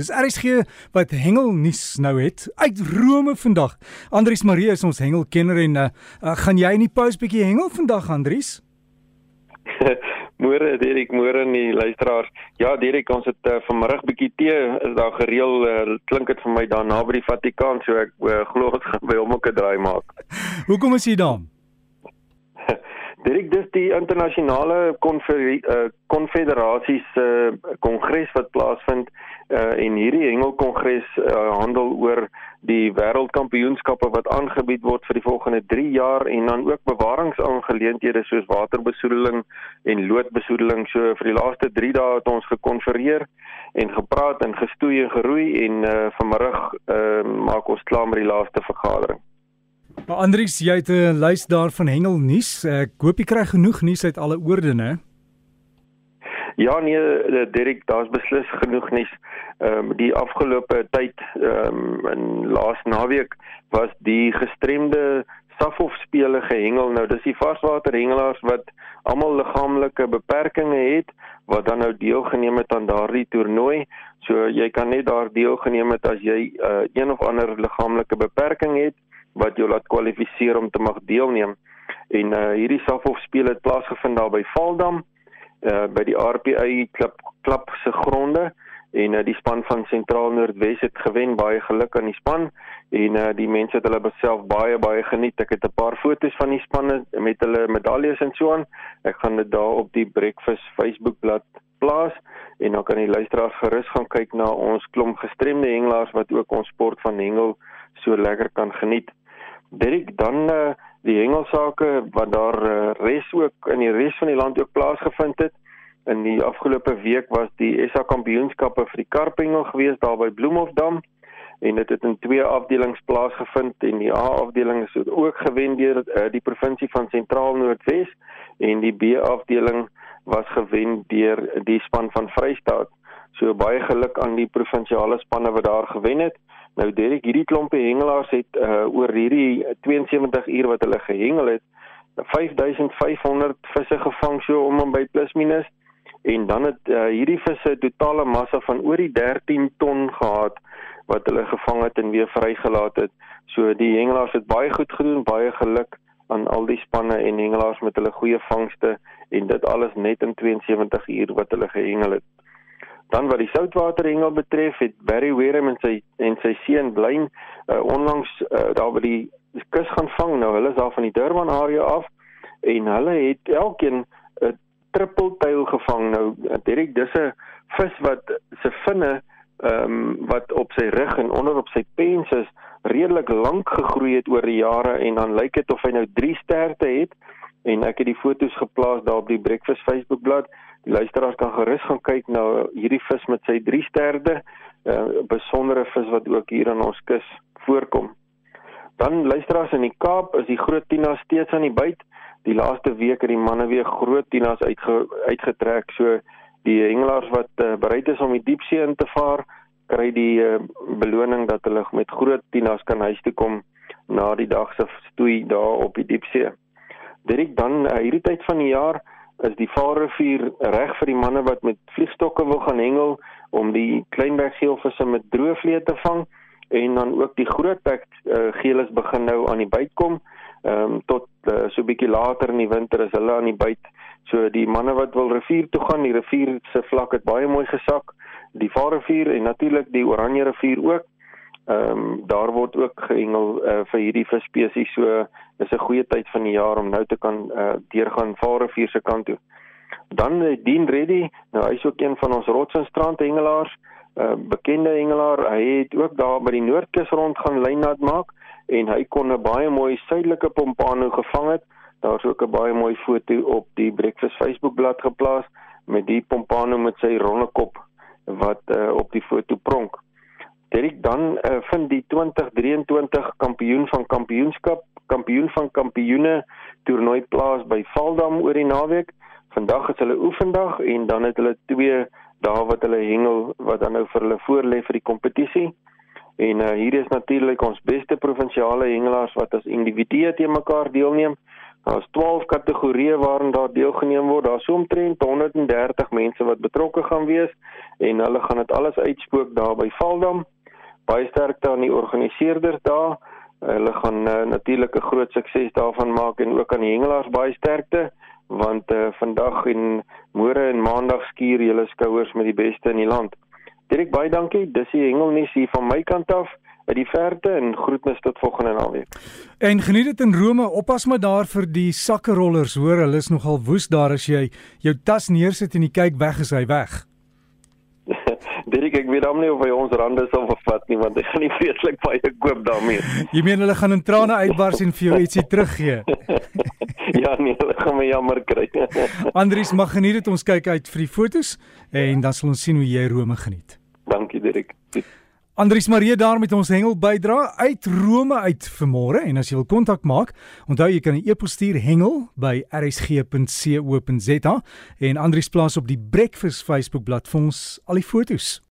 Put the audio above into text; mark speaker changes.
Speaker 1: Dis RSG wat hengel nuus nou het uit Rome vandag. Andries Marie is ons hengelkenner en uh, uh, gaan jy in die pause bietjie hengel vandag Andries?
Speaker 2: Môre Derek, môre aan die luisteraars. Ja, Derek, ons het uh, vanmiddag bietjie tee is daar gereël. Uh, klink dit vir my daar naby die Vatikaan, so ek uh, glo dit gaan by hom ook 'n draai maak.
Speaker 1: Hoekom is jy daar?
Speaker 2: Direk dis die internasionale konfederasie se uh, kongres wat plaasvind uh, en hierdie hengelkongres uh, handel oor die wêreldkampioenskappe wat aangebied word vir die volgende 3 jaar en dan ook bewaringsaangeleenthede soos waterbesoedeling en loodbesoedeling. So vir die laaste 3 dae het ons gekonfereer en gepraat en gestoei en geroei en uh, vanmiddag uh, maak ons klaar met die laaste vergadering.
Speaker 1: Maar Andries, jy het 'n lys daar van hengel nuus. Ek hoop jy kry genoeg nuus uit alle oorde, né?
Speaker 2: Ja nee, eh, Dirk, daar's beslis genoeg nuus. Ehm um, die afgelope tyd ehm um, in laas naweek was die gestremde Safhof spele gehengel. Nou dis die varswater hengelaars wat almal liggaamlike beperkings het wat dan nou deelgeneem het aan daardie toernooi. So jy kan net daar deelgeneem het as jy uh, een of ander liggaamlike beperking het wat jou laat kwalifiseer om te mag deelneem. En uh hierdie Safhof speel het plaasgevind daar by Valdam uh by die RPA klub klub se gronde. En uh, die span van Sentraal Noordwes het gewen baie geluk aan die span. En uh die mense het hulle self baie baie geniet. Ek het 'n paar foto's van die spanne met hulle medaljes en so aan. Ek gaan dit daar op die breakfast Facebook bladsy plaas. En dan kan die luisteraars gerus gaan kyk na ons klomp gestremde hengelaars wat ook ons sport van hengel so lekker kan geniet. Dirk dan uh, die hengelsake wat daar uh, res ook in die res van die land ook plaasgevind het. In die afgelope week was die SA Kampioenskappe vir die karpengel gewees daar by Bloemhofdam en dit het in twee afdelings plaasgevind en die A afdeling is ook gewen deur uh, die provinsie van Sentraal Noordwes en die B afdeling was gewen deur die span van Vrystaat. So baie geluk aan die provinsiale spanne wat daar gewen het. Nou Derek, hierdie klompe hengelaars het uh, oor hierdie 72 uur wat hulle gehengel het, 5500 visse gevang so om en by plus minus en dan het uh, hierdie visse totale massa van oor die 13 ton gehad wat hulle gevang het en weer vrygelaat het. So die hengelaars het baie goed gedoen, baie geluk aan al die spanne en hengelaars met hulle goeie vangste en dit alles net in 72 uur wat hulle gehengel het. Dan wat die soutwaterhengel betref, het Barry Wareham en sy en sy seun Blyn uh, onlangs uh, daar by die kus gaan vang. Nou hulle is daar van die Durban area af en hulle het elkeen 'n triple tail gevang. Nou direk dis 'n vis wat se vinne ehm um, wat op sy rug en onder op sy pens is redelik lank gegroei het oor die jare en dan lyk dit of hy nou 3 sterte het en ek het die foto's geplaas daar op die Breakfast Facebook bladsy Die luisteraars kan gerus gaan kyk na hierdie vis met sy drie sterde, 'n uh, besondere vis wat ook hier aan ons kus voorkom. Dan luisteraars in die Kaap is die groot tina steeds aan die byt. Die laaste week het die manne weer groot tinas uitge, uitgetrek. So die hengelaars wat uh, bereid is om die diepsee in te vaar, kry die uh, beloning dat hulle met groot tinas kan huis toe kom na die dag se stoei daar op die diepsee. Dit dan uh, hierdie tyd van die jaar is die Vaalrivier reg vir die manne wat met vliegstokke wil gaan hengel om die kleinberggeelvisse met droëvlee te vang en dan ook die grootbek uh, geelis begin nou aan die byt kom. Ehm um, tot uh, so bietjie later in die winter is hulle aan die byt. So die manne wat wil rivier toe gaan, die rivier se vlak het baie mooi gesak. Die Vaalrivier en natuurlik die Oranje rivier ook. Ehm um, daar word ook gehengel uh, vir hierdie visspesies. So dis 'n goeie tyd van die jaar om nou te kan uh, deurgaan Vaalrivier se kant toe. Dan uh, Dean Reddy, nou hy's ook een van ons rots en strand hengelaars, uh, bekende hengelaar. Hy het ook daar by die Noordkus rond gaan lynnat maak en hy kon 'n baie mooi suidelike pompano gevang het. Daar's ook 'n baie mooi foto op die Breakfast Facebook bladsy geplaas met die pompano met sy ronde kop wat uh, op die foto pronk. Derek dan uh, vind die 2023 kampioen van kampioenskap, kampioen van kampioene toernooi plaas by Valdam oor die naweek. Vandag is hulle oefendag en dan het hulle twee dae wat hulle hengel wat dan nou vir hulle voorlê vir die kompetisie. En uh, hier is natuurlik ons beste provinsiale hengelaars wat as individue te mekaar deelneem. Daar's 12 kategorieë waarin daar deelgeneem word. Daar's so omtrent 130 mense wat betrokke gaan wees en hulle gaan dit alles uitspook daar by Valdam. Baie sterkte aan die organiseerders daar. Hulle gaan uh, natuurlik 'n groot sukses daarvan maak en ook aan die hengelaars baie sterkte want uh, vandag en môre en maandag skuur julle skouers met die beste in die land. Direk baie dankie. Dis die hengelnuus hier van my kant af uit die verte en groetnis tot volgende naweek.
Speaker 1: En geniet dit in Rome. Oppas maar daar vir die sakkerollers, hoor, hulle is nogal woes daar as jy jou tas neersit en jy kyk weg is hy weg.
Speaker 2: Dirk ek weet hom nie of hy ons rande sal vervat nie want hy gaan nie vreeslik baie koop daarmee.
Speaker 1: Jy meen hulle gaan in trane uitbars en vir jou ietsie teruggee.
Speaker 2: ja nee, hulle gaan my jammer kry.
Speaker 1: Andries mag geniet dit ons kyk uit vir die fotos en dan sal ons sien hoe jy Rome geniet.
Speaker 2: Dankie Dirk.
Speaker 1: Andries Marie daar met ons hengel bydra uit Rome uit vanmôre en as jy wil kontak maak, onthou jy kan 'n e-pos stuur hengel by rsg.co.za en Andries plaas op die Breakfast Facebook bladsy ons al die fotos.